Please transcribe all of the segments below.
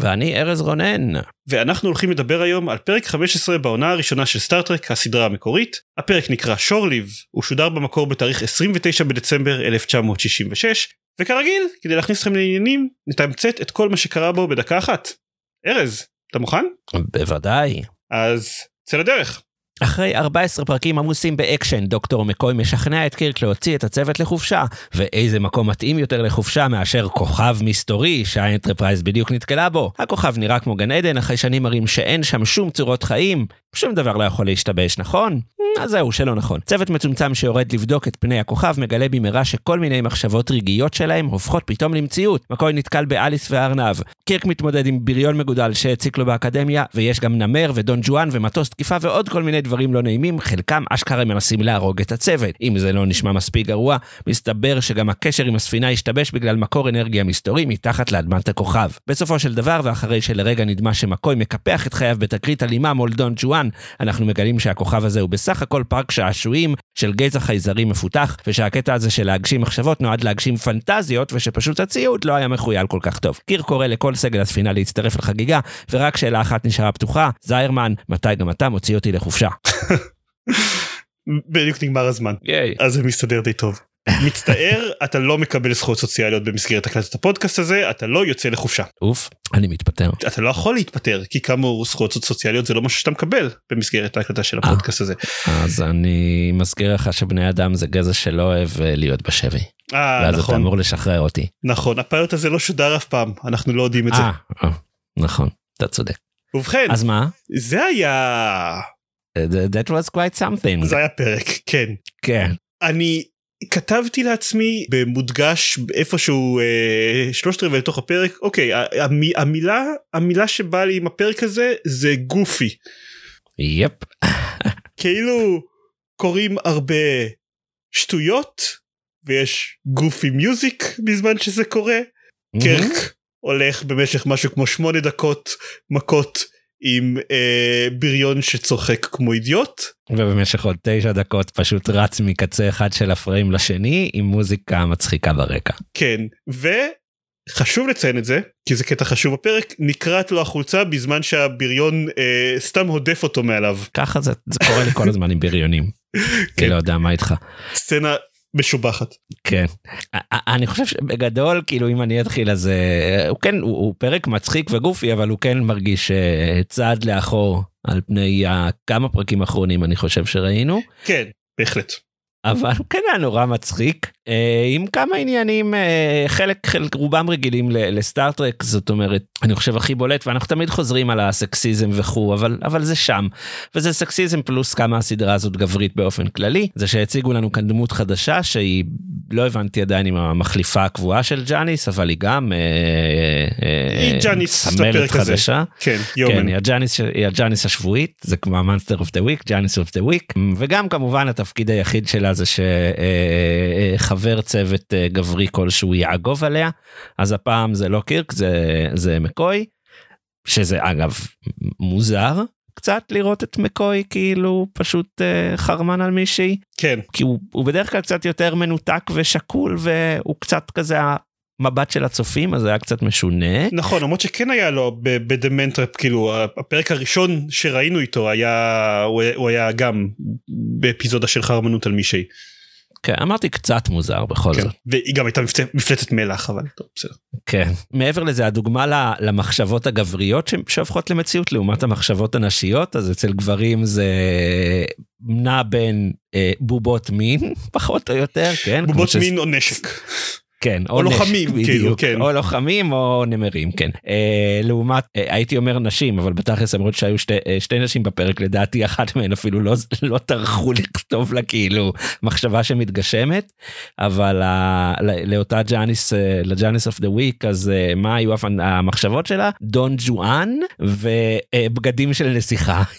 ואני ארז רונן. ואנחנו הולכים לדבר היום על פרק 15 בעונה הראשונה של סטארטרק, הסדרה המקורית. הפרק נקרא Shore Leave, הוא שודר במקור בתאריך 29 בדצמבר 1966, וכרגיל, כדי להכניס אתכם לעניינים, נתמצת את כל מה שקרה בו בדקה אחת. ארז, אתה מוכן? בוודאי. אז צא לדרך. אחרי 14 פרקים עמוסים באקשן, דוקטור מקוי משכנע את קירק להוציא את הצוות לחופשה, ואיזה מקום מתאים יותר לחופשה מאשר כוכב מסתורי שהאנטרפרייז בדיוק נתקלה בו. הכוכב נראה כמו גן עדן, החיישנים מראים שאין שם שום צורות חיים, שום דבר לא יכול להשתבש, נכון? אז זהו, שלא נכון. צוות מצומצם שיורד לבדוק את פני הכוכב מגלה במהרה שכל מיני מחשבות רגעיות שלהם הופכות פתאום למציאות. מקוי נתקל באליס והארנב. קירק מתמודד עם בריון מגודל שהציק לו באקדמיה, ויש גם נמר ודון ג'ואן ומטוס תקיפה ועוד כל מיני דברים לא נעימים, חלקם אשכרה מנסים להרוג את הצוות. אם זה לא נשמע מספיק גרוע, מסתבר שגם הקשר עם הספינה השתבש בגלל מקור אנרגיה מסתורי מתחת לאדמת הכוכב. בסופו של דבר, ואחרי שלרגע נדמה שמקוי מקפח את חייו בתקרית אלימה מול דון ג'ואן, אנחנו מגלים שהכוכב הזה הוא בסך הכל פארק שעשועים של גזע חייזרי מפותח, ושהקטע הזה של להגשים מחשבות נועד להגשים פנטזיות, ושפשוט הציוד לא היה מחוייל כל כך טוב. קיר קורא לכל סגל הספינה להצטרף לחגיגה, ורק שאלה אחת נשארה פתוחה, זיירמן, מתי גם אתה מוציא אותי לחופשה? בדיוק נגמר הזמן. ייי. אז זה מסתדר די טוב. מצטער, אתה לא מקבל זכויות סוציאליות במסגרת הקלטת הפודקאסט הזה, אתה לא יוצא לחופשה. אוף, אני מתפטר. אתה לא יכול להתפטר, כי כאמור זכויות סוציאליות זה לא משהו שאתה מקבל במסגרת ההקלטה של הפודקאסט הזה. אז אני מזכיר לך שבני אדם זה גזע שלא אוהב אה, להיות בשבי. אה, ואז אתה נכון, אמור לשחרר אותי. נכון, הפיילוט הזה לא שודר אף פעם, אנחנו לא יודעים את זה. אה, אה, נכון, אתה צודק. ובכן, אז מה? זה היה... That was quite something. זה היה פרק, כן. כן. אני כתבתי לעצמי במודגש איפשהו אה, שלושת רבעי לתוך הפרק אוקיי המ- המילה המילה שבאה לי עם הפרק הזה זה גופי יפ. כאילו קוראים הרבה שטויות ויש גופי מיוזיק בזמן שזה קורה קרק הולך במשך משהו כמו שמונה דקות מכות עם אה, בריון שצוחק כמו אידיוט ובמשך עוד תשע דקות פשוט רץ מקצה אחד של הפריים לשני עם מוזיקה מצחיקה ברקע. כן וחשוב לציין את זה כי זה קטע חשוב בפרק נקרעת לו החולצה בזמן שהבריון אה, סתם הודף אותו מעליו ככה זה, זה קורה לי כל הזמן עם בריונים. אני לא יודע מה איתך. סצנה משובחת כן. אני חושב שבגדול כאילו אם אני אתחיל אז אה, הוא כן הוא, הוא פרק מצחיק וגופי אבל הוא כן מרגיש אה, צעד לאחור על פני הכמה פרקים האחרונים אני חושב שראינו. כן בהחלט אבל כן היה נורא מצחיק אה, עם כמה עניינים אה, חלק חלק רובם רגילים לסטארטרק זאת אומרת אני חושב הכי בולט ואנחנו תמיד חוזרים על הסקסיזם וכו' אבל אבל זה שם. וזה סקסיזם פלוס כמה הסדרה הזאת גברית באופן כללי זה שהציגו לנו כאן דמות חדשה שהיא לא הבנתי עדיין אם המחליפה הקבועה של ג'אניס אבל היא גם אה, אה, היא ג'אניס סמלת. חדשה. כן כן, yeoman היא הג'אניס, היא הג'אניס השבועית, זה כמו ה monster of the week, ג'אניס of the week, וגם כמובן התפקיד היחיד שלה זה שחבר צוות אה, גברי כלשהו יעגוב עליה, אז הפעם זה לא קירק, זה, זה מקוי, שזה אגב מוזר קצת לראות את מקוי כאילו פשוט אה, חרמן על מישהי, כן. כי הוא, הוא בדרך כלל קצת יותר מנותק ושקול והוא קצת כזה המבט של הצופים, אז זה היה קצת משונה. נכון למרות שכן היה לו בדמנטרפ כאילו הפרק הראשון שראינו איתו היה הוא הוא היה גם באפיזודה של חרמנות על מישהי כן, אמרתי קצת מוזר בכל כן. זאת. והיא גם הייתה מפלצת מלח אבל טוב בסדר כן. מעבר לזה, הדוגמה ל- למחשבות הגבריות ש- שהופכות למציאות לעומת המחשבות הנשיות, אז אצל גברים זה נע בין אה, בובות מין, פחות או יותר, כן? בובות ש- מין או נשק כן, או נשק, לוחמים, כאילו, בדיוק. כן. או לוחמים או נמרים, כן. אה, לעומת, אה, הייתי אומר נשים, אבל בתכלס למרות שהיו שתי, אה, שתי נשים בפרק, לדעתי אחת מהן אפילו לא, לא טרחו לכתוב לה כאילו מחשבה שמתגשמת, אבל ה, לאותה ג'אניס, אה, לג'אניס of the week, אז אה, מה היו המחשבות שלה? דון ג'ואן ובגדים של נסיכה.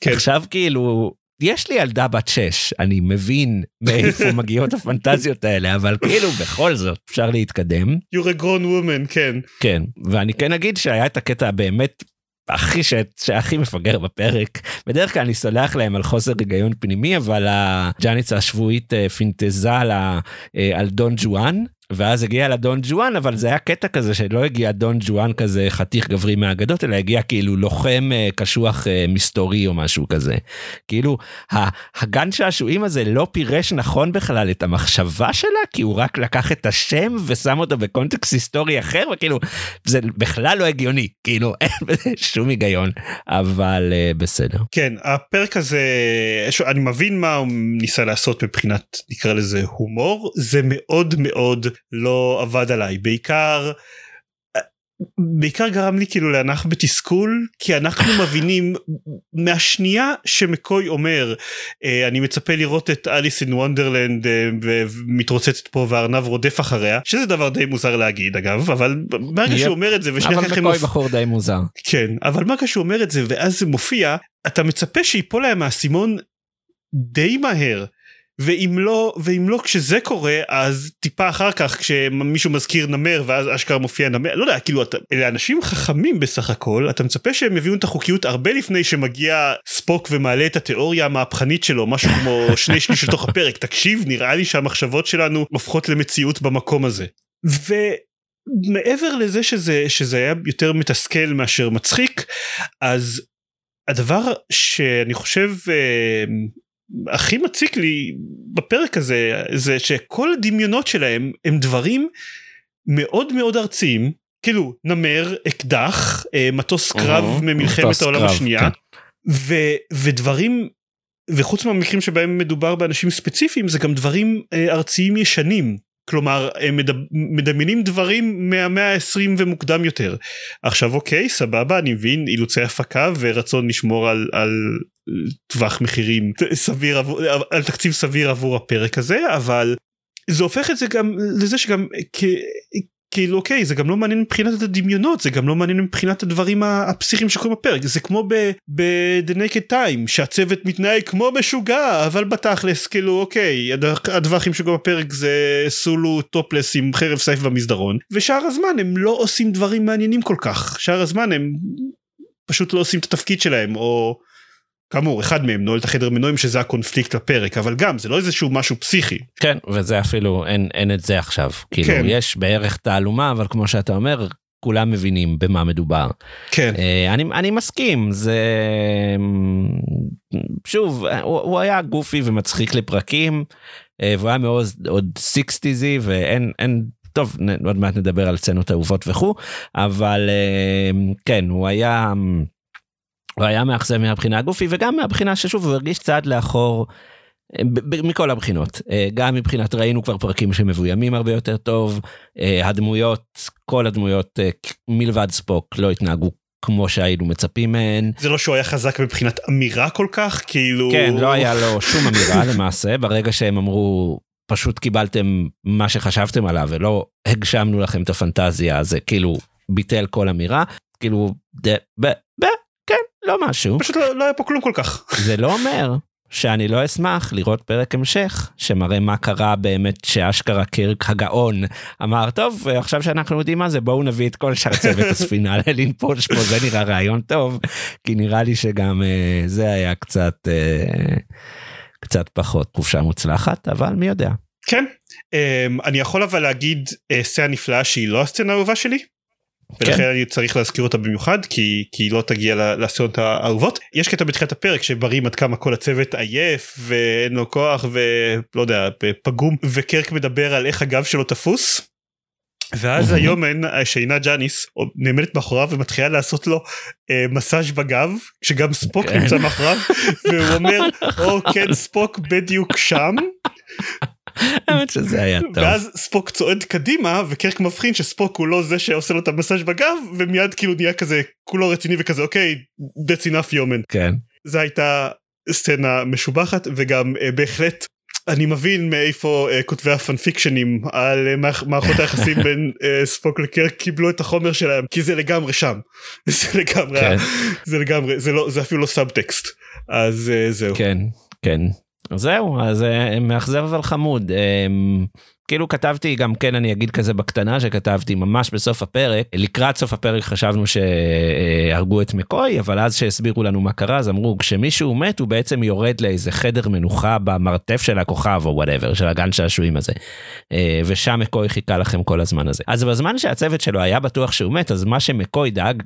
כן. עכשיו כאילו יש לי ילדה בת 6 אני מבין מאיפה מגיעות הפנטזיות האלה אבל כאילו בכל זאת אפשר להתקדם you're a grown woman, כן. כן ואני כן אגיד שהיה את הקטע באמת. הכי ש... שהכי מפגר בפרק בדרך כלל אני סולח להם על חוסר היגיון פנימי אבל הג'אניץ השבועית אה, פינטזה על, ה... אה, על דון ג'ואן ואז הגיע לדון ג'ואן אבל זה היה קטע כזה שלא הגיע דון ג'ואן כזה חתיך גברי מהאגדות אלא הגיע כאילו לוחם אה, קשוח אה, מסתורי או משהו כזה. כאילו הגן שעשועים הזה לא פירש נכון בכלל את המחשבה שלה כי הוא רק לקח את השם ושם אותו בקונטקסט היסטורי אחר וכאילו זה בכלל לא הגיוני כאילו אין בזה שום היגיון אבל אה, בסדר. כן, הפרק הזה, אני מבין מה הוא ניסה לעשות מבחינת, נקרא לזה הומור, זה מאוד מאוד לא עבד עליי, בעיקר, בעיקר גרם לי כאילו לאנח בתסכול, כי אנחנו מבינים מהשנייה שמקוי אומר, אה, אני מצפה לראות את אליס אין וונדרלנד ומתרוצצת פה והארנב רודף אחריה, שזה דבר די מוזר להגיד אגב, אבל ברגע. שהוא אומר את זה ושנייה אבל מקוי בחור די מוזר. כן, אבל מה כשהוא אומר את זה ואז זה מופיע, אתה מצפה שיפול להם האסימון די מהר. ואם לא ואם לא כשזה קורה אז טיפה אחר כך כשמישהו מזכיר נמר ואז אשכרה מופיע נמר לא יודע כאילו אתה, אלה אנשים חכמים בסך הכל אתה מצפה שהם יביאו את החוקיות הרבה לפני שמגיע ספוק ומעלה את התיאוריה המהפכנית שלו משהו כמו שני שליש לתוך הפרק תקשיב נראה לי שהמחשבות שלנו הופכות למציאות במקום הזה. ו... מעבר לזה שזה שזה היה יותר מתסכל מאשר מצחיק אז הדבר שאני חושב אה, הכי מציק לי בפרק הזה זה שכל הדמיונות שלהם הם דברים מאוד מאוד ארציים. כאילו נמר אקדח אה, מטוס קרב אוהו, ממלחמת העולם קרב, השנייה. כן. ו- ודברים וחוץ מהמקרים שבהם מדובר באנשים ספציפיים זה גם דברים אה, ארציים ישנים כלומר הם מדמיינים דברים מהמאה ה-20 ומוקדם יותר. עכשיו אוקיי סבבה אני מבין אילוצי הפקה ורצון לשמור על, על טווח מחירים סביר עבור, על תקציב סביר עבור הפרק הזה אבל זה הופך את זה גם לזה שגם כ, כאילו אוקיי זה גם לא מעניין מבחינת הדמיונות זה גם לא מעניין מבחינת הדברים הפסיכיים שקורים בפרק. זה כמו ב-The Naked Time שהצוות מתנהג כמו משוגע אבל בתכלס כאילו אוקיי הד- הדברים שקורים בפרק זה סולו טופלס עם חרב סייף במסדרון ושאר הזמן הם לא עושים דברים מעניינים כל כך. שאר הזמן הם פשוט לא עושים את התפקיד שלהם או כאמור אחד מהם נועל את החדר מנועים שזה הקונפליקט לפרק אבל גם זה לא איזשהו משהו פסיכי כן וזה אפילו אין אין את זה עכשיו כאילו כן. יש בערך תעלומה אבל כמו שאתה אומר כולם מבינים במה מדובר. כן אה, אני אני מסכים זה שוב הוא, הוא היה גופי ומצחיק לפרקים אה, והוא היה מאוד עוד 60'זי ואין אין טוב עוד מעט נדבר על סצנות אהובות וכו' אבל אה, כן הוא היה הוא היה מאכזב מהבחינה הגופי וגם מהבחינה ששוב הוא הרגיש צעד לאחור. אה, מכל הבחינות אה, גם מבחינת ראינו כבר פרקים שמבוימים הרבה יותר טוב אה, הדמויות כל הדמויות מלבד ספוק לא התנהגו כמו שהיינו מצפים מהן. זה לא שהוא היה חזק מבחינת אמירה כל כך כאילו כן לא היה לו שום אמירה למעשה ברגע שהם אמרו פשוט קיבלתם מה שחשבתם עליו ולא הגשמנו לכם את הפנטזיה זה כאילו ביטל כל אמירה כאילו ד, ב, ב, לא משהו פשוט לא, לא היה פה כלום כל כך זה לא אומר שאני לא אשמח לראות פרק המשך שמראה מה קרה באמת שאשכרה קירק הגאון אמר טוב עכשיו שאנחנו יודעים מה זה בואו נביא את כל שאר צוות הספינה לנפוש פה זה נראה רעיון טוב כי נראה לי שגם אה, זה היה קצת אה, קצת פחות חופשה מוצלחת אבל מי יודע. כן um, אני יכול אבל להגיד uh, סצנה נפלאה שהיא לא הסצנה האהובה שלי. ולכן כן. אני צריך להזכיר אותה במיוחד כי כי היא לא תגיע ל- לסצנות האהובות יש קטע בתחילת הפרק שברים עד כמה כל הצוות עייף ואין לו כוח ולא יודע פגום וקרק מדבר על איך הגב שלו תפוס. ואז מהמם. היומן שעינה ג'אניס נעמדת מאחוריו ומתחילה לעשות לו אה, מסאז' בגב כשגם ספוק כן. נמצא מאחוריו והוא אומר או כן ספוק בדיוק שם האמת שזה היה טוב. ואז ספוק צועד קדימה וקרק מבחין שספוק הוא לא זה שעושה לו את המסאז' בגב ומיד כאילו נהיה כזה כולו רציני וכזה אוקיי that's enough יומן. כן. זו הייתה סצנה משובחת וגם אה, בהחלט אני מבין מאיפה אה, כותבי הפאנפיקשנים על אה, מערכות היחסים בין אה, ספוק לקרק קיבלו את החומר שלהם כי זה לגמרי שם זה לגמרי כן. זה לגמרי זה לא זה אפילו לא סאבטקסט אז אה, זהו כן, כן. זהו, אז אה, מאכזב אבל חמוד. כאילו כתבתי גם כן אני אגיד כזה בקטנה שכתבתי ממש בסוף הפרק לקראת סוף הפרק חשבנו שהרגו את מקוי אבל אז שהסבירו לנו מה קרה אז אמרו כשמישהו מת הוא בעצם יורד לאיזה חדר מנוחה במרתף של הכוכב או whatever של הגן שעשועים הזה. אה, ושם מקוי חיכה לכם כל הזמן הזה אז בזמן שהצוות שלו היה בטוח שהוא מת אז מה שמקוי דאג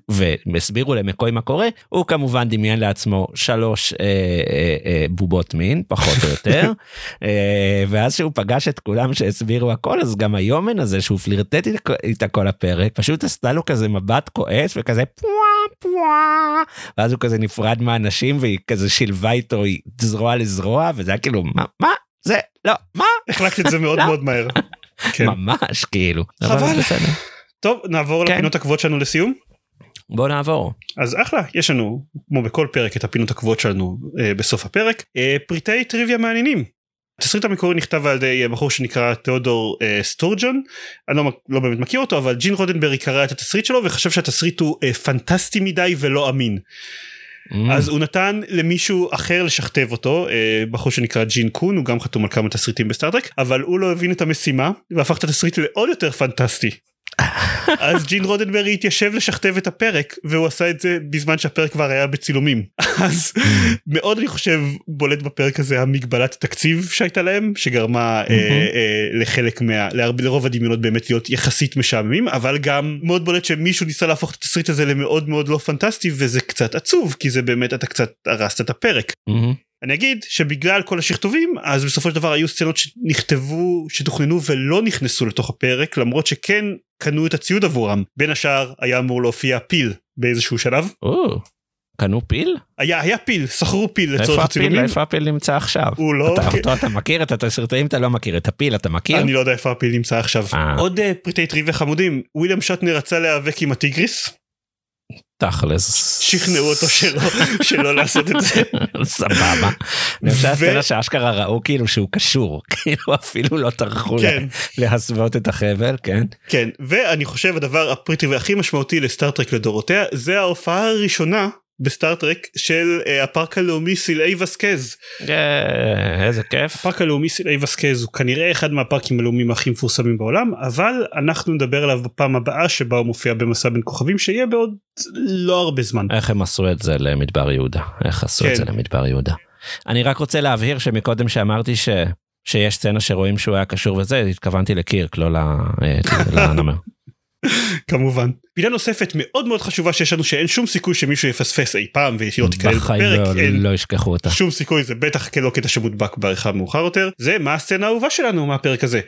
והסבירו למקוי מה קורה הוא כמובן דמיין לעצמו שלוש אה, אה, אה, בובות מין פחות או יותר אה, ואז שהוא פגש את כולם שהסבירו. הסבירו הכל אז גם היומן הזה שהוא פלירטט איתה כל הפרק פשוט עשתה לו כזה מבט כועס וכזה פוואה פוואה ואז הוא כזה נפרד מהאנשים והיא כזה שילבה איתו זרוע לזרוע וזה היה כאילו מה מה זה לא מה החלקתי את זה מאוד לא. מאוד מהר. כן. ממש כאילו חבל. טוב נעבור כן. לפינות הקבועות שלנו לסיום. בוא נעבור אז אחלה יש לנו כמו בכל פרק את הפינות הקבועות שלנו אה, בסוף הפרק אה, פריטי טריוויה מעניינים. התסריט המקורי נכתב על ידי אה, בחור שנקרא תיאודור אה, סטורג'ון אני לא, לא באמת מכיר אותו אבל ג'ין רודנברי קרא את התסריט שלו וחשב שהתסריט הוא אה, פנטסטי מדי ולא אמין Mm. אז הוא נתן למישהו אחר לשכתב אותו אה, בחור שנקרא ג'ין קון הוא גם חתום על כמה תסריטים בסטארטרק אבל הוא לא הבין את המשימה והפך את התסריט לעוד יותר פנטסטי. אז ג'ין רודנברי התיישב לשכתב את הפרק והוא עשה את זה בזמן שהפרק כבר היה בצילומים. אז מאוד אני חושב בולט בפרק הזה המגבלת תקציב שהייתה להם שגרמה אה, אה, לחלק מה להרבה לרוב הדמיונות באמת להיות יחסית משעממים אבל גם מאוד בולט שמישהו ניסה להפוך את התסריט הזה למאוד מאוד לא פנטסטי וזה קצת עצוב כי זה באמת אתה קצת הרסת את הפרק. אני אגיד שבגלל כל השכתובים אז בסופו של דבר היו סצנות שנכתבו שתוכננו ולא נכנסו לתוך הפרק למרות שכן קנו את הציוד עבורם בין השאר היה אמור להופיע פיל באיזשהו שלב או, קנו פיל? היה היה פיל שכרו פיל לצורך? הצילומים איפה הפיל נמצא עכשיו? הוא לא אתה, אותו אתה מכיר את התסריטאים אתה לא מכיר את הפיל אתה מכיר? אני לא יודע איפה הפיל נמצא עכשיו אה. עוד אה, פריטי טריוויה חמודים וויליאם שטנר רצה להיאבק עם הטיגריס תכלס. שכנעו אותו שלא שלא לעשות את זה סבבה. ו- שהסצנה שאשכרה ראו כאילו שהוא קשור כאילו אפילו לא טרחו כן להסוות את החבל כן. כן ואני חושב הדבר הפריטי והכי משמעותי לסטארטרק לדורותיה זה ההופעה הראשונה בסטארטרק של אה, הפארק הלאומי סילאי וסקז. אה, איזה כיף. הפארק הלאומי סילאי וסקז הוא כנראה אחד מהפארקים הלאומיים הכי מפורסמים בעולם אבל אנחנו נדבר עליו בפעם הבאה שבה הוא מופיע במסע בין כוכבים שיהיה בעוד לא הרבה זמן. איך הם עשו את זה למדבר יהודה איך עשו את כן. זה למדבר יהודה. אני רק רוצה להבהיר שמקודם שאמרתי ש... שיש סצנה שרואים שהוא היה קשור וזה התכוונתי לקירק לא ל- אה, לנמר. כמובן. פינה נוספת מאוד מאוד חשובה שיש לנו שאין שום סיכוי שמישהו יפספס אי פעם והיא לא תיכלל בחיים בפרק. לא- לא ישכחו אותה. שום סיכוי זה בטח לא קטע שמודבק בעריכה מאוחר יותר זה מה הסצנה האהובה שלנו מהפרק הזה.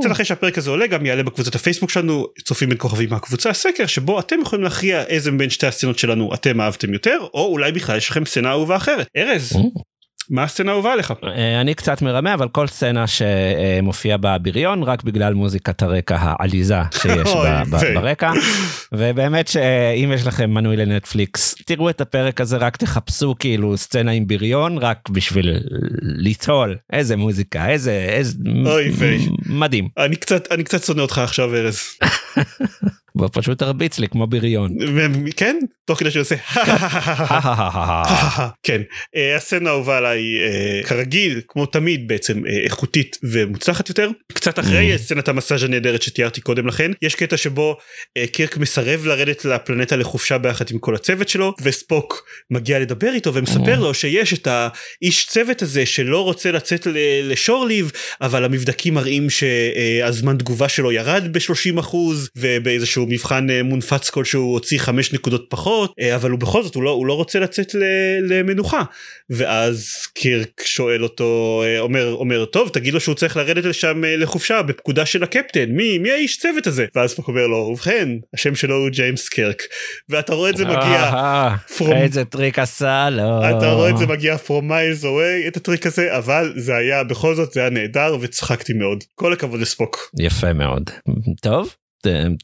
קצת אחרי שהפרק הזה עולה גם יעלה בקבוצת הפייסבוק שלנו צופים בין כוכבים מהקבוצה סקר שבו אתם יכולים להכריע איזה בין שתי הסצנות שלנו אתם אהבתם יותר או אולי בכלל יש לכם סצנה אהובה אחרת. ארז. מה הסצנה האהובה עליך? אה, אני קצת מרמה אבל כל סצנה שמופיעה בבריון רק בגלל מוזיקת הרקע העליזה שיש ברקע ובאמת שאם יש לכם מנוי לנטפליקס תראו את הפרק הזה רק תחפשו כאילו סצנה עם בריון רק בשביל ליטול איזה מוזיקה איזה איזה אוי ויי. מדהים אני קצת אני קצת שונא אותך עכשיו ארז. הוא פשוט הרביץ לי כמו בריון. כן? תוך כדי שעושה כן אה, הסצנה האהובה עליי אה, כרגיל כמו תמיד בעצם אה, איכותית ומוצלחת יותר קצת אחרי Mm. סצנת המסאז' הנהדרת שתיארתי קודם לכן יש קטע שבו אה, קירק מסרב לרדת לפלנטה לחופשה ביחד עם כל הצוות שלו וספוק מגיע לדבר איתו ומספר Mm. לו שיש את האיש צוות הזה שלא רוצה לצאת ל- לשור ליב אבל המבדקים מראים שהזמן תגובה שלו ירד ב-30% ובאיזשהו מבחן אה, מונפץ כלשהו הוא הוציא חמש נקודות פחות אה, אבל הוא בכל זאת הוא לא, הוא לא רוצה לצאת למנוחה. ואז קירק שואל אותו אה, אומר אומר טוב תגיד לו שהוא צריך לרדת לשם לחופשה בפקודה של הקפטן. מי מי האיש צוות הזה? ואז הוא אומר לו ובכן השם שלו הוא ג'יימס קרק ואתה רואה את זה מגיע איזה טריק עשה לו. אתה רואה את זה מגיע from miles away את הטריק הזה אבל זה היה בכל זאת זה היה נהדר וצחקתי מאוד. כל הכבוד לספוק. יפה מאוד. טוב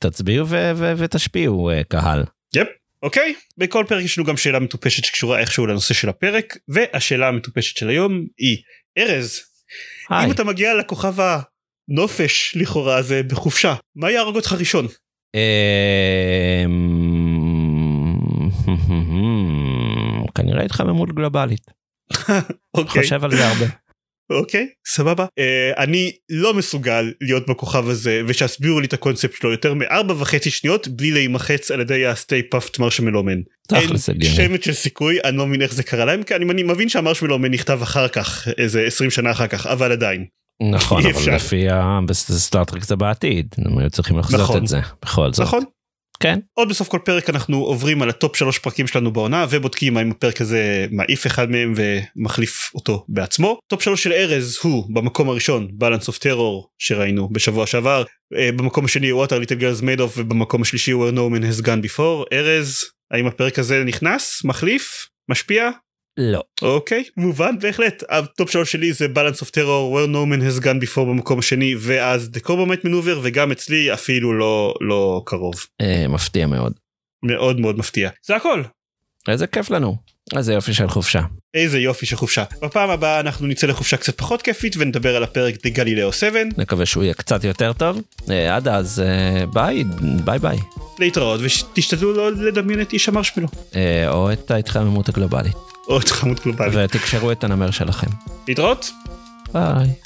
תצביעו ותשפיעו אה, קהל. yep. אוקיי בכל פרק יש לנו גם שאלה מטופשת שקשורה איכשהו לנושא של הפרק והשאלה המטופשת של היום היא ארז אם אתה מגיע לכוכב הנופש לכאורה הזה בחופשה מה יהרוג אותך ראשון. אמ, כנראה התחממות גלובלית. אוקיי. חושב על זה הרבה. אוקיי סבבה uh, אני לא מסוגל להיות בכוכב הזה ושיסבירו לי את הקונספט שלו יותר מארבע וחצי שניות בלי להימחץ על ידי הסטי פאפט מרשמלומן. אין שמץ של סיכוי אני לא מבין איך זה קרה להם כי אני, מבין שהמרשמלומן נכתב אחר כך איזה 20 שנה אחר כך אבל עדיין. נכון אבל לפי הסטארטרק זה בעתיד הם היו צריכים לחזות נכון, את זה בכל זאת. נכון כן. עוד בסוף כל פרק אנחנו עוברים על הטופ שלוש פרקים שלנו בעונה ובודקים האם הפרק הזה מעיף אחד מהם ומחליף אותו בעצמו. טופ שלוש של ארז הוא במקום הראשון Balance of Terror שראינו בשבוע שעבר אה, במקום השני What are little girls of ובמקום השלישי where no man has gone before ארז האם הפרק הזה נכנס מחליף משפיע לא. אוקיי מובן בהחלט הטופ שלוש שלי זה balance of terror where no man has gone before במקום השני ואז the corbomite maneuver וגם אצלי אפילו לא לא קרוב. אה, מפתיע מאוד. מאוד מאוד מפתיע. זה הכל. איזה כיף לנו. איזה יופי של חופשה. איזה יופי של חופשה. בפעם הבאה אנחנו נצא לחופשה קצת פחות כיפית ונדבר על הפרק The Galileo 7. נקווה שהוא יהיה קצת יותר טוב. אה, עד אז אה, ביי ביי ביי. להתראות ותשתדלו לא לדמיין את איש המרשמלו. אה, או את ההתחממות הגלובלית. או התחממות גלובלית. ותקשרו את הנמר שלכם. להתראות. ביי.